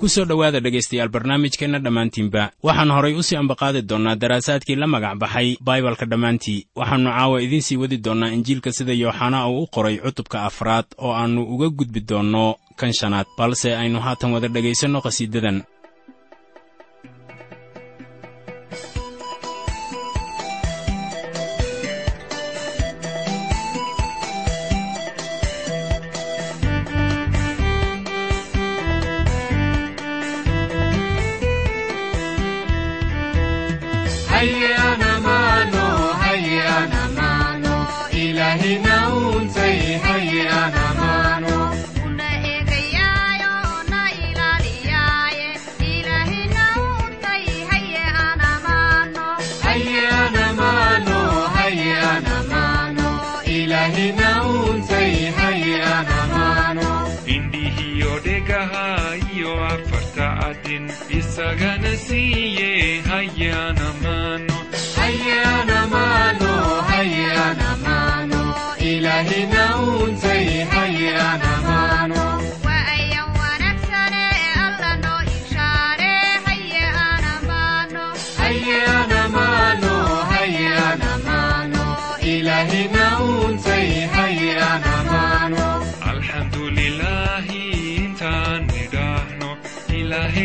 ku soo dhowaada dhegaystayaal barnaamijkeenna dhammaantiinba waxaan horay u sii ambaqaadi doonnaa daraasaadkii la magac baxay baibalka dhammaantii. Waxaannu caawa idiin sii wadi doonnaa injiilka sida yooxanaa uu u qoray cutubka afraad oo aannu uga gudbi doonno kan shanaad balse aynu haatan wada dhegaysanno qhasiidadan isagana siiye hayana mano hayana mano hayana mano ilahina untay hayana mano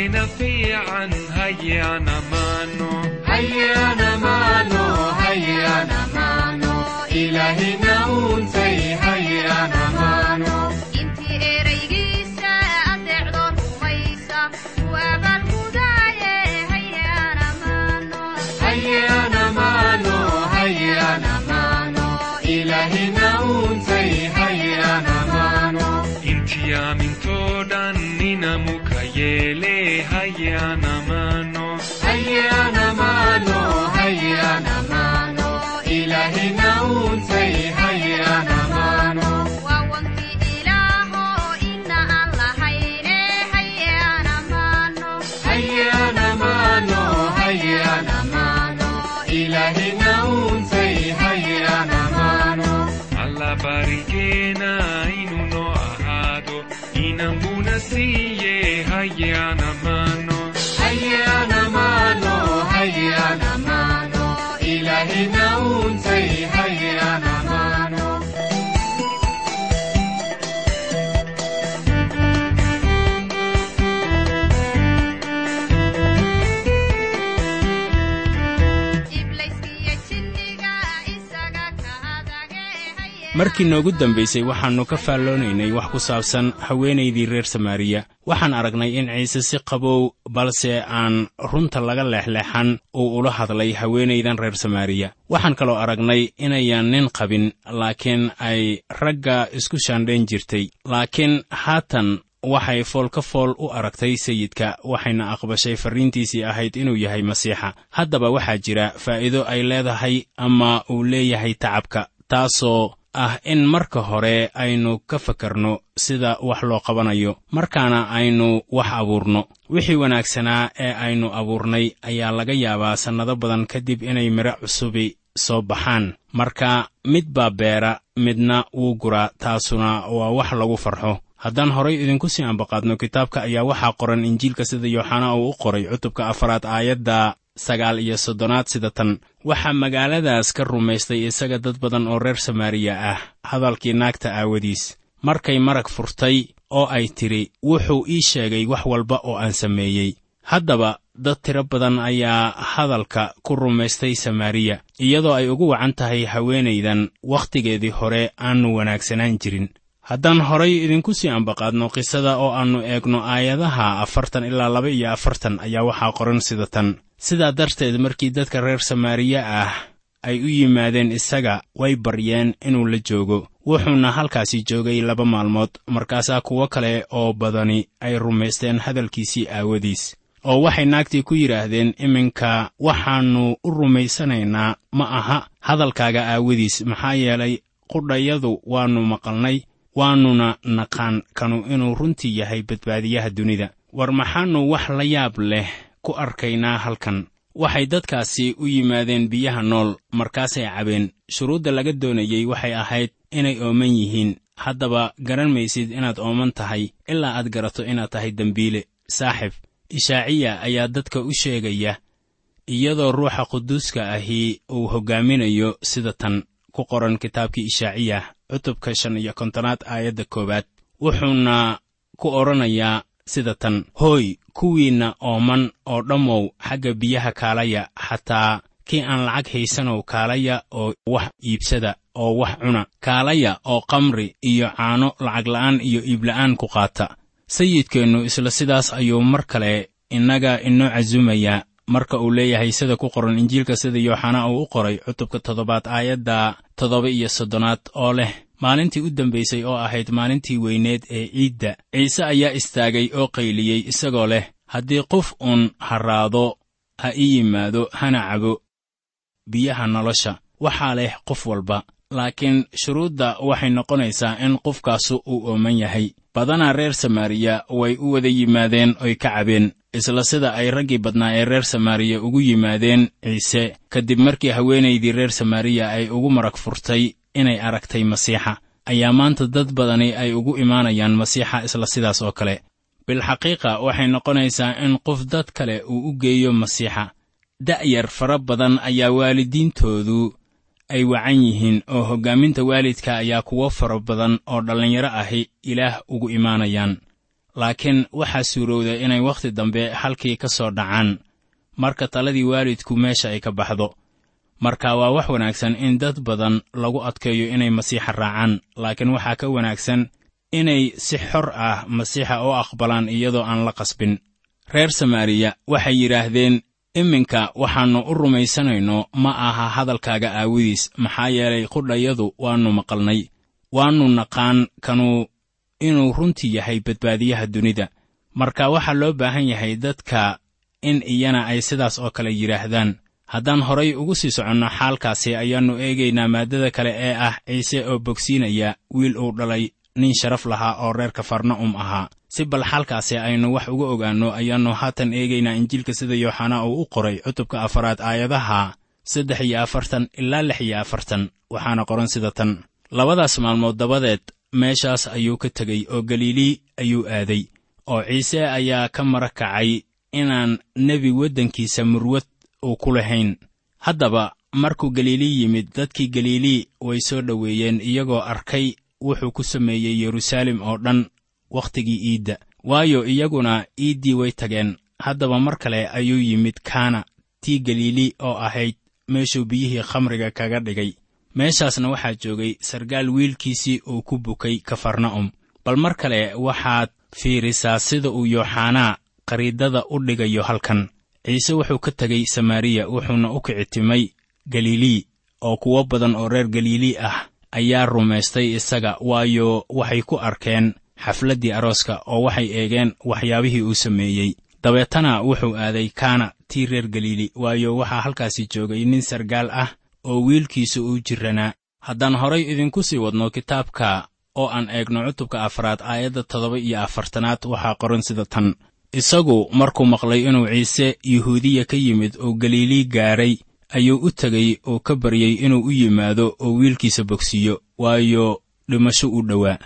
ilahina fiican hayana mano hayana mano hayana mano ilahina untay hayana mano intii markii noogu dambaysay waxaannu ka faalloonaynay wax ku saabsan haweenaydii reer samaariya. Waxaan aragnay in ciise si qabow balse aan runta laga leexleexan uu ula hadlay haweenaydan reer samaariya. Waxaan kaloo aragnay inayan nin qabin laakiin ay ragga isku shaandhayn jirtay. Laakiin haatan waxay fool ka fool u aragtay sayidka waxayna aqbashay farriintiisii ahayd inuu yahay masiixa. Haddaba waxaa jira faa'iido ay leedahay ama uu leeyahay tacabka taasoo ah in marka hore aynu ka fakarno sida wax loo qabanayo markaana aynu wax abuurno. Wixii wanaagsanaa ee aynu abuurnay ayaa laga yaabaa sannado badan kadib inay midho cusubi soo baxaan. Marka mid baa beera midna wuu guraa taasuna waa wax lagu farxo. Haddaan horay idinku sii ambaqaadno kitaabka ayaa waxaa qoran injiilka sida yooxana uu u qoray cutubka afaraad aayadda sagaal iyo soddonaad sida tan waxaa magaaladaas ka rumaystay isaga dad badan oo reer samaariya ah hadalkii naagta aawadiis. Markay marag furtay oo ay tidhi wuxuu ii sheegay wax walba oo aan sameeyey. Haddaba dad tiro badan ayaa hadalka ku rumaystay samaariya iyadoo ay ugu wacan tahay haweenaydan wakhtigeedii hore aannu wanaagsanaan jirin. Haddaan horay idinku sii ambaqaadno qisada oo aannu eegno aayadaha afartan ilaa laba iyo afartan ayaa waxaa qoran sida tan sidaa darteed markii dadka reer samaariya ah ay u yimaadeen isaga way baryeen inuu la joogo. Wuxuuna halkaasi joogay laba maalmood markaasaa kuwo kale oo badani ay rumaysteen hadalkiisii aawadiis oo waxay naagtii ku yidhaahdeen iminka waxaannu u rumaysanaynaa ma aha hadalkaaga aawadiis maxaa yeelay qudhayadu waannu maqalnay waannuna naqaan kanu inuu runtii yahay badbaadiyaha dunida. War maxaannu wax la yaab leh ku arkaynaa halkan. Waxay dadkaasi u yimaadeen biyaha nool markaasay cabeen shuruudda laga doonayey waxay ahayd inay ooman yihiin. Haddaba garan maysid inaad ooman tahay ilaa aad garato inaad tahay dembiile saaxib ishaaciya ayaa dadka u sheegaya iyadoo ruuxa quduuska ahi uu hoggaaminayo sida tan. Ku qoran kitaabkii ishaaciya cutubka shan iyo kontonaad aayadda koowaad. Wuxuuna ku odhanayaa sida tan. Hooy kuwiinna ooman oo dhammow xagga biyaha kaalaya xataa kii aan lacag haysanow kaalaya oo wax iibsada oo wax cuna. Kaalaya oo kamri iyo caano lacagla'aan iyo iibla'aan ku qaata. Sayidkeennu isla sidaas ayuu mar kale innaga inoo casumayaa marka uu leeyahay sida ku qoran injiilka sida yooxana uu u qoray cutubka toddobaad aayadda toddoba iyo soddonaad oo leh maalintii u dambaysay oo ahayd maalintii weyneed ee ciidda. Ciise ayaa istaagay oo qayliyey isagoo leh haddii qof uun harraado ha ii yimaado hana cabo biyaha nolosha. Waxaa leh qof walba laakiin shuruudda waxay noqonaysaa in qofkaasu uu ooman yahay. Badanaa reer samaariya way u wada yimaadeen oy ka cabeen. Isla sida ay raggii badnaa ee reer samaariya ugu yimaadeen ciise kadib markii haweenaydii reer samaariya ay ugu marag furtay inay aragtay masiixa. Ayaa maanta dad badani ay ugu imaanayaan masiixa isla sidaas oo kale. Bilxaqiiqa waxay noqonaysaa in qof dad kale uu u geeyo masiixa. Da'yar fara badan ayaa waalidiintoodu ay wacan yihiin oo hoggaaminta waalidka ayaa kuwo fara badan oo dhallinyaro ahi ilaah ugu imaanayaan. Laakiin waxaa suurowda inay wakhti dambe halkii ka soo dhacaan. Marka taladii waalidku meesha ay ka baxdo marka waa wax wanaagsan in dad badan lagu adkeeyo inay masiixa raacaan laakiin waxaa ka wanaagsan inay si xor ah masiixa u aqbalaan iyadoo aan la qasbin. Reer samaariya waxay yidhaahdeen iminka waxaannu u rumaysanayno ma aha hadalkaaga aawadiis maxaa yeelay qudhayadu waannu maqalnay. Waannu naqaan kanuu inuu runtii yahay badbaadiyaha dunida. Marka waxaa loo baahan yahay dadka in iyana ay sidaas oo kale yidhaahdaan haddaan horay ugu sii soconno xaalkaasi ayaannu eegaynaa maaddada kale ee ah ciise oo bogsiinaya wiil uu dhalay nin sharaf lahaa oo reer kafarna'um ahaa. Si bal xaalkaasi aynu wax uga ogaanno ayaannu haatan eegaynaa injiilka sida yooxana uu u qoray cutubka afaraad aayadaha saddex iyo afartan ilaa lix iyo afartan waxaana qoran sida tan. Labadaas maalmood dabadeed meeshaas ayuu ka tegey oo galiilii ayuu aaday oo ciise ayaa ka mara kacay inaan nebi waddankiisa murwad uu ku lahayn. Haddaba markuu galiilii yimid dadkii galiilii way soo dhoweeyeen iyagoo arkay wuxuu ku sameeyey yeruusaalem oo dhan wakhtigii iidda. Waayo iyaguna iiddii way tageen. Haddaba mar kale ayuu yimid kaana tii galiili oo ahayd meeshuu biyihii khamriga kaga dhigay. Meeshaasna waxaa joogay sarkaal wiilkiisii uu ku bukay kafarna'um. Bal mar kale waxaad fiirisaa sida uu yooxanaa qariidada u dhigayo halkan ciise wuxuu ka tegey samaariya wuxuuna u kicitimay galilii oo kuwo badan oo reer galilii ah ayaa rumaystay isaga waayo waxay ku arkeen xafladdii arooska oo waxay eegeen waxyaabihii uu sameeyey. Dabeetana wuxuu aaday kaana tii reer galiili waayo waxaa halkaasi joogay nin sarkaal ah oo wiilkiisa uu jiranaa haddaan horay idinku sii wadno kitaabka oo aan eegno cutubka afraad aayadda toddoba iyo afartanaad waxaa qoran sida tan isagu markuu maqlay inuu ciise yuhuudiya ka yimid oo galiilii gaaray ayuu u tegay oo ka baryey inuu u yimaado oo wiilkiisa bogsiiyo waayo dhimasho u dhowaa.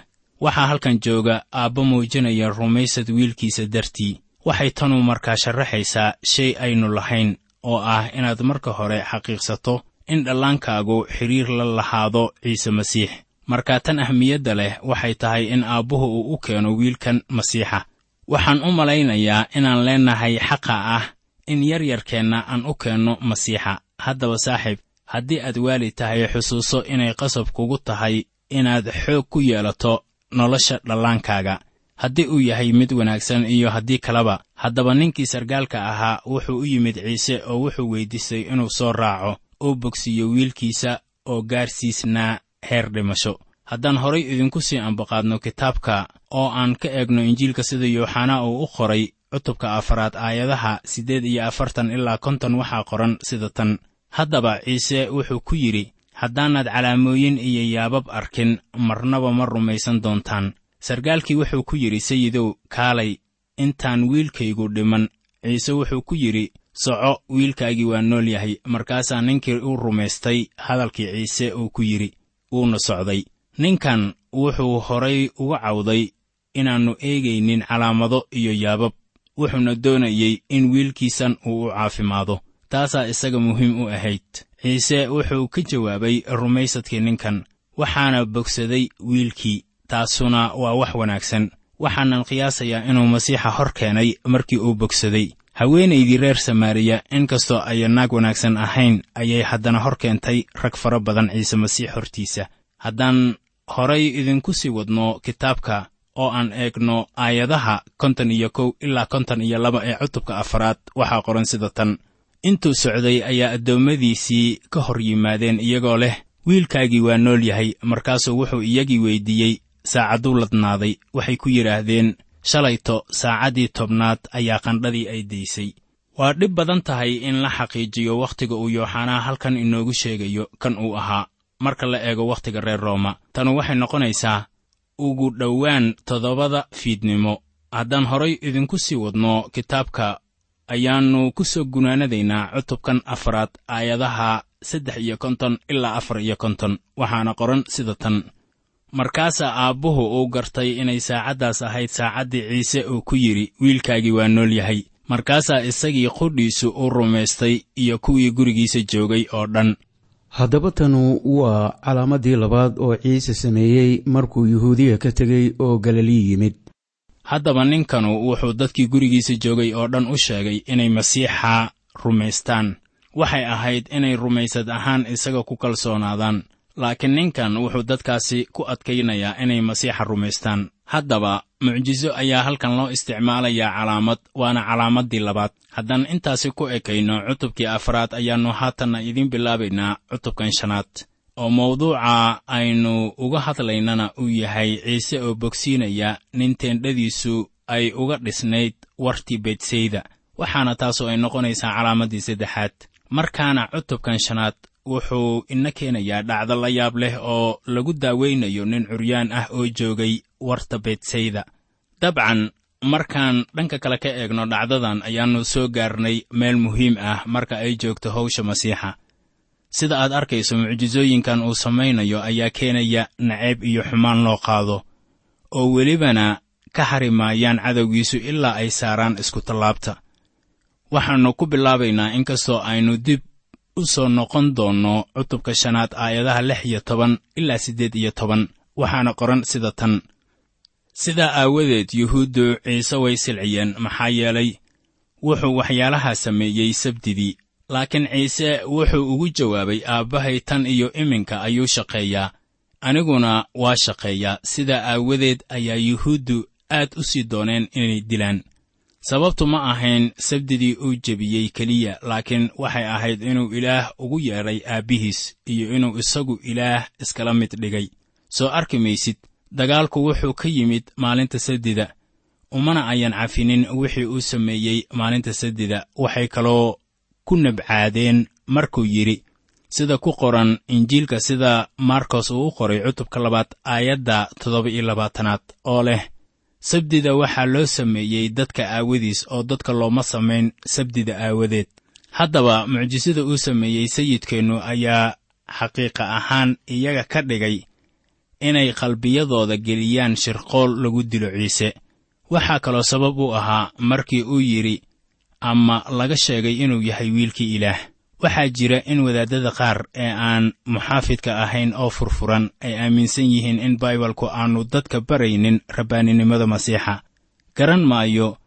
Waxaa halkan jooga aabba muujinaya rumaysad wiilkiisa dartii. Waxay tanu markaa sharaxaysaa shay aynu lahayn oo ah inaad marka hore xaqiiqsato in dhallaankaagu xidhiir la lahaado ciise masiix. Markaa tan ahmiyadda leh waxay tahay in aabbuhu uu u keeno wiilkan masiixa waxaan u malaynayaa inaan leennahay xaqa ah in yaryarkeenna aan u keenno masiixa. Haddaba saaxiib haddii aad waali tahay xusuuso inay qasab kugu tahay inaad xoog ku yeelato nolosha dhallaankaaga. Haddii uu yahay mid wanaagsan iyo haddii kaleba haddaba ninkii sargaalka ahaa wuxuu u yimid ciise oo wuxuu weyddiistay inuu soo raaco oo bogsiiyo wiilkiisa oo gaarsiisnaa heer dhimasho. Haddaan horay idinku sii ambaqaadno kitaabka oo aan ka eegno injiilka sida yooxanaa uu u qoray cutubka afaraad aayadaha siddeed iyo afartan ilaa konton waxaa qoran sida tan. Haddaba ciise wuxuu ku yidhi haddaanaad calaamooyin iyo yaabab arkin marnaba ma rumaysan doontaan. Sargaalkii wuxuu ku yidhi sayidow kaalay intaan wiilkaygu dhiman. Ciise wuxuu ku yidhi soco wiilkaagii waa nool yahay markaasaa ninkii u rumaystay hadalkii ciise uu ku yidhi wuuna socday. Ninkan wuxuu horay uga cawday inaannu eegaynin calaamado iyo yaabab. Wuxuuna doonayey in wiilkiisan uu u caafimaado. Taasaa isaga muhiim u ahayd. Ciise wuxuu ka jawaabay rumaysadkii ninkan. Waxaana bogsaday wiilkii. Taasuna waa wax wanaagsan. Waxaanan qiyaasayaa inuu masiixa hor keenay markii uu bogsaday. Haweenaydii reer samaariya inkastoo ayan naag wanaagsan ahayn ayay haddana hor keentay rag fara badan ciise masiix hortiisa. Haddaan horay idinku sii wadno kitaabka oo aan eegno aayadaha konton iyo kow ilaa konton iyo laba ee cutubka afaraad waxaa qoran sida tan. Intuu socday ayaa addoommadiisii ka hor yimaadeen iyagoo leh wiilkaagii waa nool yahay markaasuu wuxuu iyagii weyddiiyey saacadduu ladnaaday waxay ku yidhaahdeen. Shalayto saacaddii tobnaad ayaa qandhadii ay daysay. Waa dhib badan tahay in la xaqiijiyo wakhtiga uu yooxanaa halkan inoogu sheegayo kan uu ahaa. Marka la eego wakhtiga reer rooma tanu waxay noqonaysaa ugu dhowaan toddobada fiidnimo. Haddaan horay idinku sii wadno kitaabka ayaannu ku soo gunaanadaynaa cutubkan afaraad aayadaha saddex iyo konton ilaa afar iyo konton. Waxaana qoran sida tan. Markaasaa aabbuhu uu gartay inay saacaddaas ahayd saacaddii ciise uu ku yidhi wiilkaagii waa nool yahay. Markaasaa isagii qudhiisu u rumaystay iyo kuwii gurigiisa joogay oo dhan haddaba tanu waa calaamaddii labaad oo ciise sameeyey markuu yuhuudiya ka tegey oo galilii yimid. Haddaba ninkanu wuxuu dadkii gurigiisa joogay oo dhan u sheegay inay masiixa rumaystaan. Waxay ahayd inay rumaysad ahaan isaga ku kalsoonaadaan laakiin ninkan wuxuu dadkaasi ku adkaynayaa inay masiixa rumaystaan haddaba mucjiso ayaa halkan loo isticmaalayaa calaamad waana calaamaddii labaad. Haddaan intaasi ku ekayno cutubkii afraad ayaannu haatanna idiin bilaabaynaa cutubkan shanaad. Oo mawduuca aynu uga hadlaynana uu yahay ciise oo bogsiinaya nin teendhadiisu ay uga dhisnayd wartii bedsayda waxaana taasoo ay noqonaysaa calaamaddii saddexaad. Markaana cutubkan shanaad wuxuu ina keenayaa dhacdo la yaab leh oo lagu daaweynayo nin curyaan ah oo joogay warta bedsayda dabcan markaan dhanka kale ka eegno dhacdadan ayaannu soo gaarnay meel muhiim ah marka ay joogto hawsha masiixa. Sida aad arkayso mucjisooyinkan uu samaynayo ayaa keenaya naceeb iyo xumaan loo qaado oo welibana ka hari maayaan cadowgiisu ilaa ay saaraan iskutallaabta waxaannu ku bilaabaynaa inkastoo aynu dib u soo noqon doonno cutubka shanaad aayadaha lix iyo toban ilaa siddeed iyo toban waxaana qoran sida tan. Sidaa aawadeed yuhuuddu ciise way silciyeen maxaa yeelay wuxuu waxyaalahaa sameeyey sabdidii laakiin ciise wuxuu ugu jawaabay aabbahay tan iyo iminka ayuu shaqeeyaa aniguna waa shaqeeyaa. Sidaa aawadeed ayaa yuhuuddu aad u sii dooneen inay dilaan sababtu ma ahayn sabdidii uu jebiyey keliya laakiin waxay ahayd inuu ilaah ugu yeedhay aabbihiis iyo inuu isagu ilaah iskala mid dhigay. Soo arki maysid dagaalku wuxuu ka yimid maalinta sabdida. Umana ayan cafinin wixii uu sameeyey maalinta sabdida. Waxay kaloo ku nabcaadeen markuu yidhi sida ku qoran injiilka sida markos uu u qoray cutubka labaad aayadda toddoba iyo labaatanaad oo leh sabdida waxaa loo sameeyey dadka aawadiis oo dadka looma samayn sabdida aawadeed. Haddaba mucjisada uu sameeyey sayidkeennu ayaa xaqiiqa ahaan iyaga ka dhigay inay qalbiyadooda geliyaan shirqool lagu dilo ciise. Waxaa kaloo sabab u ahaa markii uu yidhi ama laga sheegay inuu yahay wiilkii ilaah waxaa jira in wadaaddada qaar ee aan muxaafidka ahayn oo furfuran ay aaminsan yihiin in baibalku aannu dadka baraynin rabbaaninimada masiixa. Garan maayo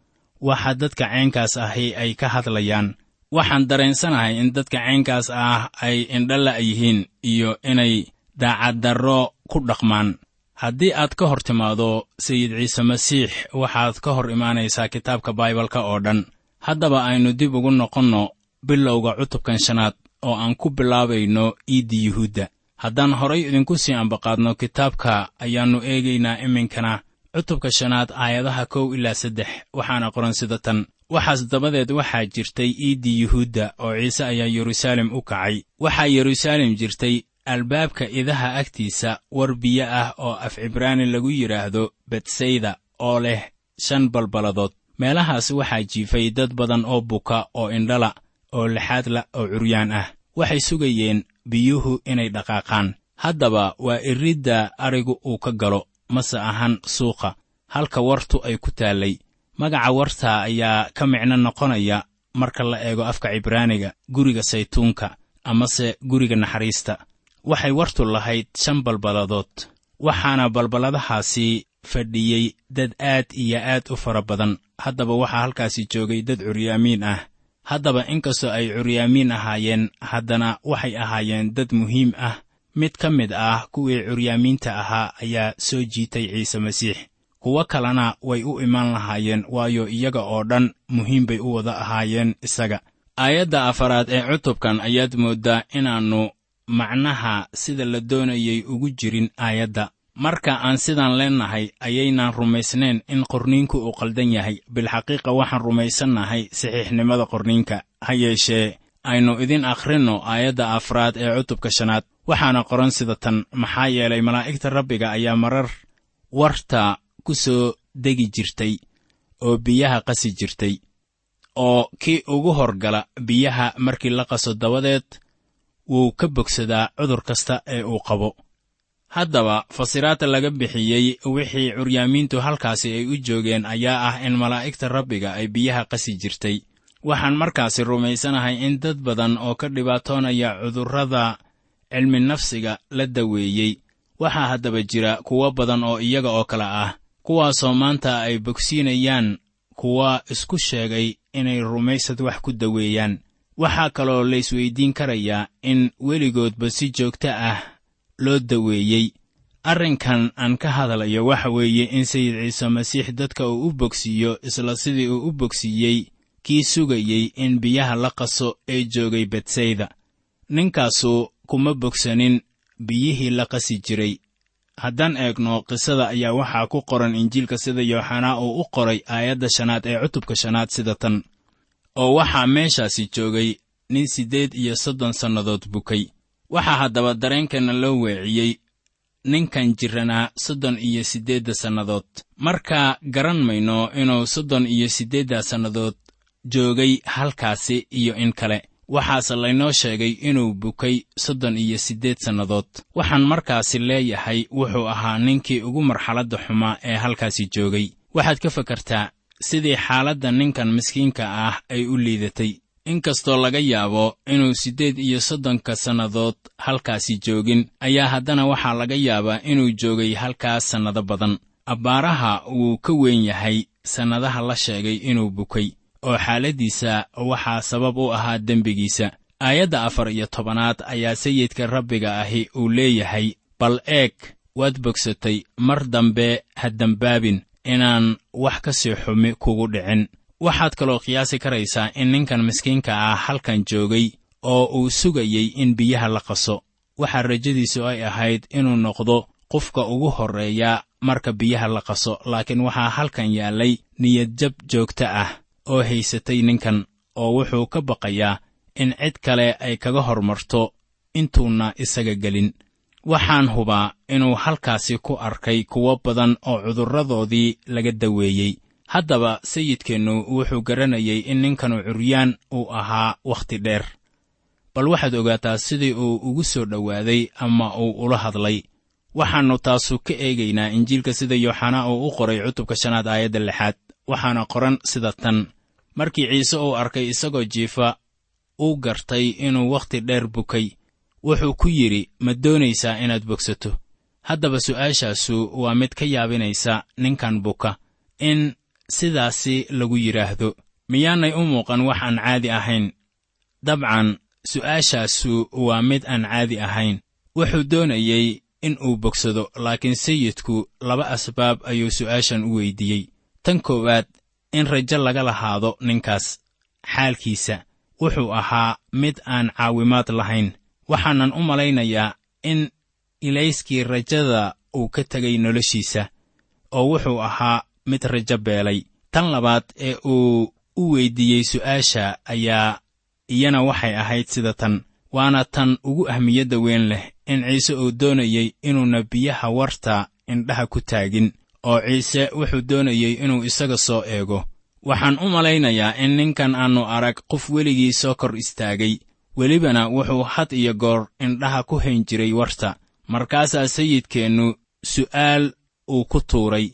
waxa dadka caynkaas ahi ay ka hadlayaan. Waxaan dareensanahay in dadka caynkaas ah ay indhala yihiin iyo inay daacaddarro ku dhaqmaan. Haddii aad ka hor timaado sayid ciise masiix waxaad ka hor imaanaysaa kitaabka baibalka oo dhan. Haddaba aynu dib ugu noqonno bilowga cutubkan shanaad oo aan ku bilaabayno iiddi yuhuudda. Haddaan horay idinku sii ambaqaadno kitaabka ayaannu eegaynaa iminkana. Cutubka shanaad aayadaha kow ilaa saddex. Waxaana qoran sida tan. Waxaas dabadeed waxaa jirtay iiddii yuhuudda oo ciise ayaa yeruusaalem u kacay. Waxaa yeruusaalem jirtay albaabka idaha agtiisa war biyo ah oo af cibraani lagu yidhaahdo betsayda oo leh shan balballadood meelahaas waxaa jiifay dad badan oo buka oo indhala oo lixaadla oo curyaan ah. Waxay sugayeen biyuhu inay dhaqaaqaan. Haddaba waa iridda arigu uu ka galo mase ahan suuqa. Halka wartu ay ku taallay. Magaca wartaa ayaa ka micno noqonaya marka la eego afka cibraaniga guriga saytuunka amase guriga naxariista. Waxay wartu lahayd shan balballadood waxaana balballadahaasi fadhiyey dad aad iyo aad u fara badan. Haddaba waxaa halkaasi joogay dad curyaamiin ah haddaba inkastoo ay curyaamiin ahaayeen haddana waxay ahaayeen dad muhiim ah. Mid ka mid ah kuwii curyaamiinta ahaa ayaa soo jiitay ciise masiix. Kuwo kalena way u imaan lahaayeen waayo iyaga oo dhan muhiim bay u wada ahaayeen isaga. Aayadda afaraad ee cutubkan ayaad mooddaa inaannu macnaha sida la doonayay ugu jirin aayadda marka aan sidaan leennahay ayaynaan rumaysnayn in qorniinku uu qaldan yahay. Bilxaqiiqa waxaan rumaysannahay saxiixnimada qorniinka. Ha yeeshee aynu idin akhrinno aayadda afraad ee cutubka shanaad. Waxaana qoran sida tan maxaa yeelay malaa'igta rabbiga ayaa marar warta ku soo degi jirtay oo biyaha qasi jirtay oo kii ugu horgala biyaha markii la qaso dabadeed wuu ka bogsadaa cudur kasta ee uu qabo haddaba fasiraadda laga bixiyey wixii curyaamiintu halkaasi ay u joogeen ayaa ah in malaa'igta rabbiga ay biyaha qasi jirtay. Waxaan markaasi rumaysanahay in dad badan oo ka dhibaatoonaya cudurrada cilmi nafsiga la daweeyey. Waxaa haddaba jira kuwo badan oo iyaga oo kale ah kuwaasoo maanta ay bogsiinayaan kuwa isku sheegay inay rumaysad wax ku daweeyaan. Waxaa kaloo laysweyddiin karayaa in weligoodba si joogto ah loo daweeyey. Arrinkan aan ka hadlayo waxa weeye in sayid ciise masiix dadka uu u bogsiiyo isla sidii uu u bogsiiyey kii sugayey in biyaha la qaso ee joogay betsayda ninkaasu kuma bogsanin biyihii la qasi jiray. Haddaan eegno qisada ayaa waxaa ku qoran injiilka sida yooxanaa uu u qoray aayadda shanaad ee cutubka shanaad sida tan oo waxaa meeshaasi joogay nin siddeed iyo soddon sannadood bukay waxaa haddaba dareenkana loo weeciyey ninkan jirranaa soddon iyo siddeedda sannadood. Markaa garan mayno inuu soddon iyo siddeedda sannadood joogay halkaasi iyo in kale waxaase laynoo sheegay inuu bukay soddon iyo siddeed sannadood. Waxaan markaasi leeyahay wuxuu ahaa ninkii ugu marxaladda xumaa ee halkaasi joogay. Waxaad ka fakartaa sidii xaaladda ninkan miskiinka ah ay u liidatay inkastoo laga yaabo inuu siddeed iyo soddonka sannadood halkaasi joogin ayaa haddana waxaa laga yaabaa inuu joogay halkaas sannado badan. Abbaaraha wuu ka weyn yahay sannadaha la sheegay inuu bukay oo xaaladdiisa waxaa sabab u ahaa dembigiisa. Aayadda afar iyo tobanaad ayaa sayidka rabbiga ahi uu leeyahay bal eeg waad bogsatay mar dambe ha dembaabin inaan wax ka sii xumi kugu dhicin waxaad kaloo qiyaasi karaysaa in ninkan miskiinka ah halkan joogay oo uu sugayey in biyaha la qaso. Waxaa rajadiisu ay ahayd inuu noqdo qofka ugu horreeya marka biyaha la qaso laakiin waxaa halkan yaallay niyadjab joogto ah oo haysatay ninkan oo wuxuu ka baqayaa in cid kale ay kaga hormarto intuuna isaga gelin. Waxaan hubaa inuu halkaasi ku arkay kuwo badan oo cudurradoodii laga daweeyey haddaba sayidkeennu wuxuu garanayay in ninkanu curyaan uu ahaa wakhti dheer. Bal waxaad ogaataa sidii uu ugu soo dhowaaday ama uu ula hadlay. Waxaannu taasu ka eegaynaa injiilka sida yooxanaa uu u qoray cutubka shanaad aayadda lixaad waxaana qoran sida tan. Markii ciise uu arkay isagoo jiifa uu gartay inuu wakhti dheer bukay. Wuxuu ku yidhi ma doonaysaa inaad bogsato. Haddaba su'aashaasu waa mid ka yaabinaysa ninkan buka. In sidaasi lagu yidhaahdo miyaanay u muuqan wax aan caadi ahayn? Dabcan su'aashaasu waa mid aan caadi ahayn. Wuxuu doonayey in uu bogsado laakiin sayidku laba asbaab ayuu su'aashan u weydiiyey. Tan koowaad in rajo laga lahaado ninkaas xaalkiisa. Wuxuu ahaa mid aan caawimaad lahayn. Waxaanan u malaynayaa in ilayskii rajada uu ka tegay noloshiisa oo wuxuu ahaa mid rajo beelay. Tan labaad ee uu u weyddiiyey su'aasha ayaa iyana waxay ahayd sida tan waana tan ugu ahmiyadda weyn leh in ciise uu doonayey inuuna biyaha warta indhaha ku taagin oo ciise wuxuu doonayey inuu isaga soo eego. Waxaan u malaynayaa in ninkan aannu arag qof weligii soo kor istaagay. Welibana wuxuu had iyo goor indhaha ku hayn jiray warta. Markaasaa sayidkeennu su'aal uu ku tuuray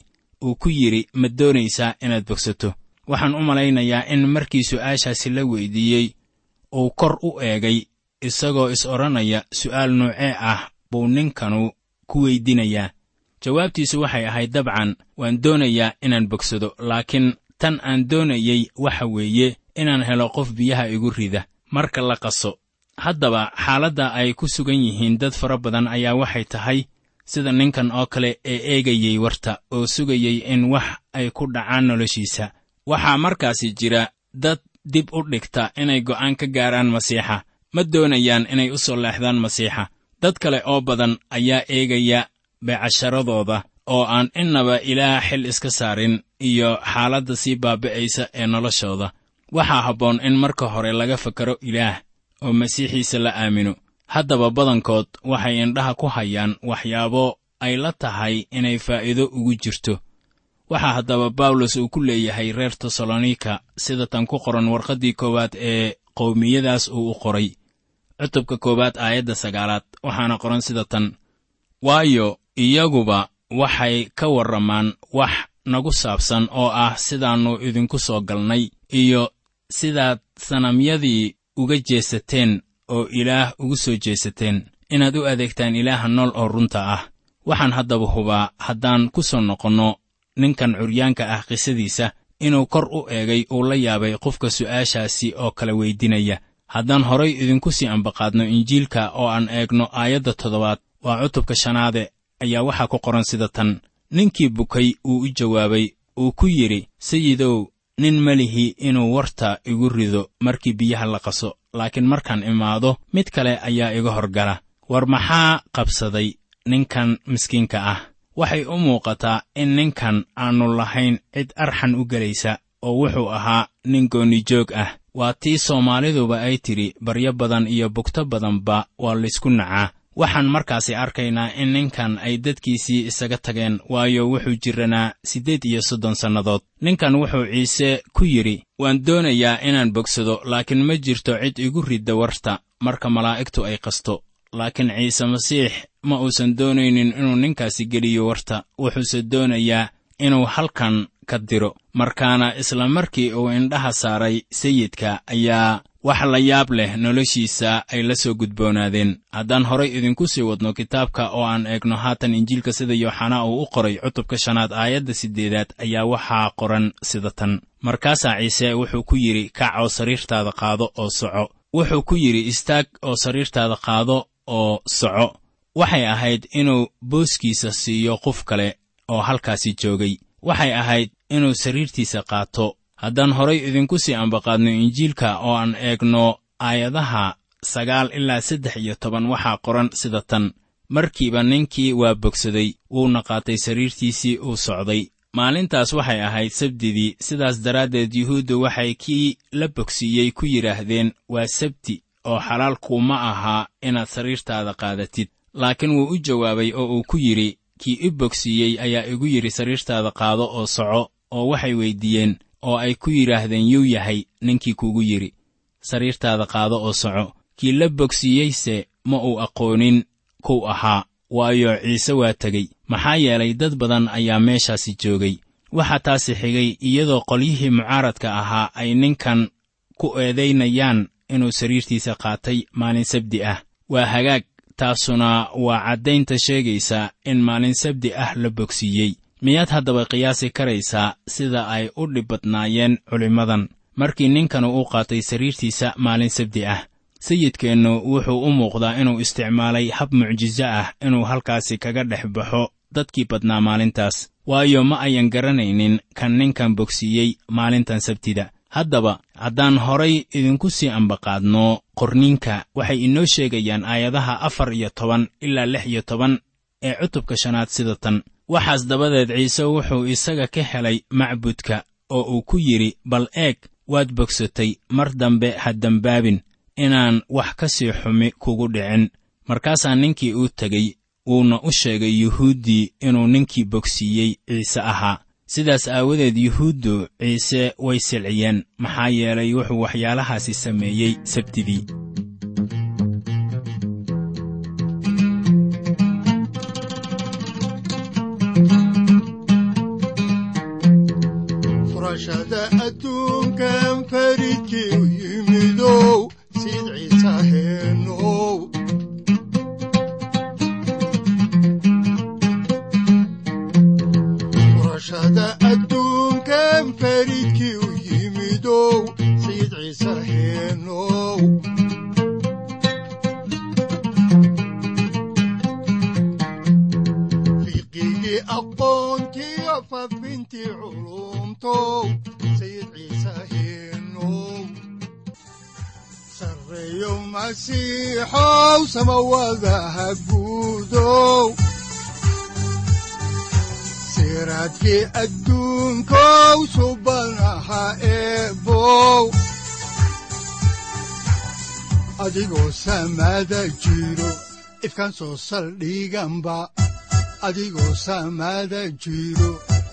uu ku yidhi ma doonaysaa inaad bogsato? Waxaan u malaynayaa in markii su'aashaasi la weyddiiyey uu kor u eegay isagoo is odhanaya su'aal noocee ah buu ninkanu ku weydinayaa jawaabtiisu waxay ahayd dabcan waan doonayaa inaan bogsado laakiin tan aan doonayey waxa weeye inaan helo qof biyaha igu rida marka la qaso. Haddaba xaaladda ay ku sugan yihiin dad fara badan ayaa waxay tahay sida ninkan oo kale ee eegayey warta oo sugayey in wax ay ku dhacaan noloshiisa. Waxaa markaasi jira dad dib u dhigta inay go'aan ka gaaraan masiixa ma doonayaan inay u soo leexdaan masiixa. Dad kale oo badan ayaa eegaya beecasharadooda oo aan innaba ilaah xil iska saarin iyo xaaladda sii baabi'aysa ee noloshooda. Waxaa habboon in marka hore laga fakaro ilaah oo masiixiisa la aamino haddaba badankood waxay indhaha ku hayaan waxyaabo ay la tahay inay faa'iido ugu jirto. Waxaa haddaba bawlos uu ku leeyahay reer tesalonika sida tan ku qoran warqaddii koowaad ee qowmiyadaas uu u qoray. Cutubka koowaad aayadda sagaalaad waxaana qoran sida tan waayo iyaguba waxay ka warramaan wax nagu saabsan oo ah sidaannu idinku soo galnay iyo sidaad sanamyadii uga jeesateen oo ilaah ugu soo jeesateen inaad u adeegtaan ilaaha nool oo runta ah. Waxaan haddaba hubaa haddaan ku soo noqonno ninkan curyaanka ah qisadiisa inuu kor u eegay uu la yaabay qofka su'aashaasi oo kala weydinaya. Haddaan horay idinku sii ambaqaadno injiilka oo aan eegno aayadda toddobaad waa cutubka shanaade ayaa waxaa ku qoran sida tan. Ninkii bukay uu u jawaabay uu ku yidhi sayidow nin ma lihi inuu warta igu rido markii biyaha la qaso laakiin markaan imaado mid kale ayaa iga horgala. War maxaa qabsaday ninkan miskiinka ah? Waxay u muuqataa in ninkan aannu lahayn cid arxan u gelaysa oo wuxuu ahaa nin goonijoog ah. Waa tii soomaaliduba ay tidhi baryo badan iyo bugto badanba waa laysku nacaa waxaan markaasi arkaynaa in ninkan ay dadkiisii isaga tageen waayo wuxuu jiranaa siddeed iyo soddon sannadood. Ninkan wuxuu ciise ku yidhi waan doonayaa inaan bogsado laakiin ma jirto cid igu ridda warta marka malaa'igtu ay qasto. Laakiin ciise masiix ma uusan doonaynin inuu ninkaasi geliyo warta. Wuxuuse doonayaa inuu halkan ka diro. Markaana isla markii uu indhaha saaray sayidka ayaa wax la yaab leh noloshiisa ay la soo gudboonaadeen. Haddaan horay idinku sii wadno kitaabka oo aan eegno haatan injiilka sida yooxanaa uu u qoray cutubka shanaad aayadda siddeedaad ayaa waxaa qoran sida tan. Markaasaa ciise wuxuu ku yidhi kac oo sariirtaada qaado oo soco. Wuxuu ku yidhi istaag oo sariirtaada qaado oo soco. Waxay ahayd inuu booskiisa siiyo qof kale oo halkaasi joogay. Waxay ahayd inuu sariirtiisa qaato haddaan horay idinku sii ambaqaadno injiilka oo aan eegno aayadaha sagaal ilaa saddex iyo toban waxaa qoran sida tan. Markiiba ninkii waa bogsaday wuuna qaatay sariirtiisii uu socday. Maalintaas waxay ahayd sabdidii sidaas daraaddeed yuhuuddu waxay kii la bogsiiyey ku yidhaahdeen waa sabti oo xalaal kuuma ahaa inaad sariirtaada qaadatid. Laakiin wuu u jawaabay oo uu ku yidhi kii i bogsiiyey ayaa igu yidhi sariirtaada qaado oo soco oo waxay weyddiiyeen oo ay ku yidhaahdeen yuu yahay ninkii kugu yidhi. Sariirtaada qaado oo soco. Kii la bogsiiyeyse ma uu aqoonin kuw ahaa. Waayo ciise waa tegey. Maxaa yeelay dad badan ayaa meeshaasi joogay. Waxaa taasi xigay iyadoo qolyihii mucaaradka ahaa ay ninkan ku eedaynayaan inuu sariirtiisa qaatay maalin sabdi ah. Waa hagaag taasuna waa caddaynta sheegaysa in maalin sabdi ah la bogsiiyey miyaad haddaba qiyaasi karaysaa sida ay u dhib badnaayeen culimmadan. Markii ninkanu u qaatay sariirtiisa maalin sabdi ah sayidkeennu wuxuu u muuqdaa inuu isticmaalay hab mucjiso ah inuu halkaasi kaga dhex baxo dadkii badnaa maalintaas. Waayo ma ayan garanaynin kan ninkan bogsiiyey maalintan sabtida. Haddaba haddaan horay idinku sii ambaqaadno qorniinka waxay inoo sheegayaan aayadaha afar iyo toban ilaa lix iyo toban ee cutubka shanaad sida tan waxaas dabadeed ciise wuxuu isaga ka helay macbudka oo uu ku yidhi bal eeg waad bogsatay mar dambe ha dembaabin inaan wax ka sii xumi kugu dhicin. Markaasaa ninkii uu tegey wuuna u sheegay yuhuuddii inuu ninkii bogsiiyey ciise ahaa. Sidaas aawadeed yuhuuddu ciise way silciyeen maxaa yeelay wuxuu waxyaalahaasi sameeyey sabtidii furashada adduunkan faridkii u yimidow sid ciise heenow furashada adduunkan faridkii u yimidow sid ciise heenow fiqigii aqoontiyo fafbintii culumtow sayid ciise heenow sarreeyo masiixow samawadaha guudow siraadkii adduunkow subanaha eebow adigoo samada jiro ifkan soo saldhiganba adigoo samada jiro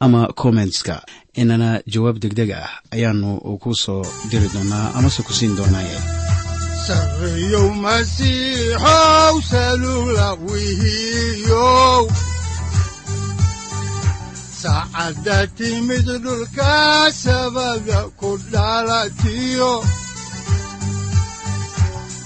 ama kommentska inana jawaab degdeg ah ayaanu ku soo diri doonaa amase ku siin doonaaye. Saacadda timid dhulka sabada ku dhalatiyo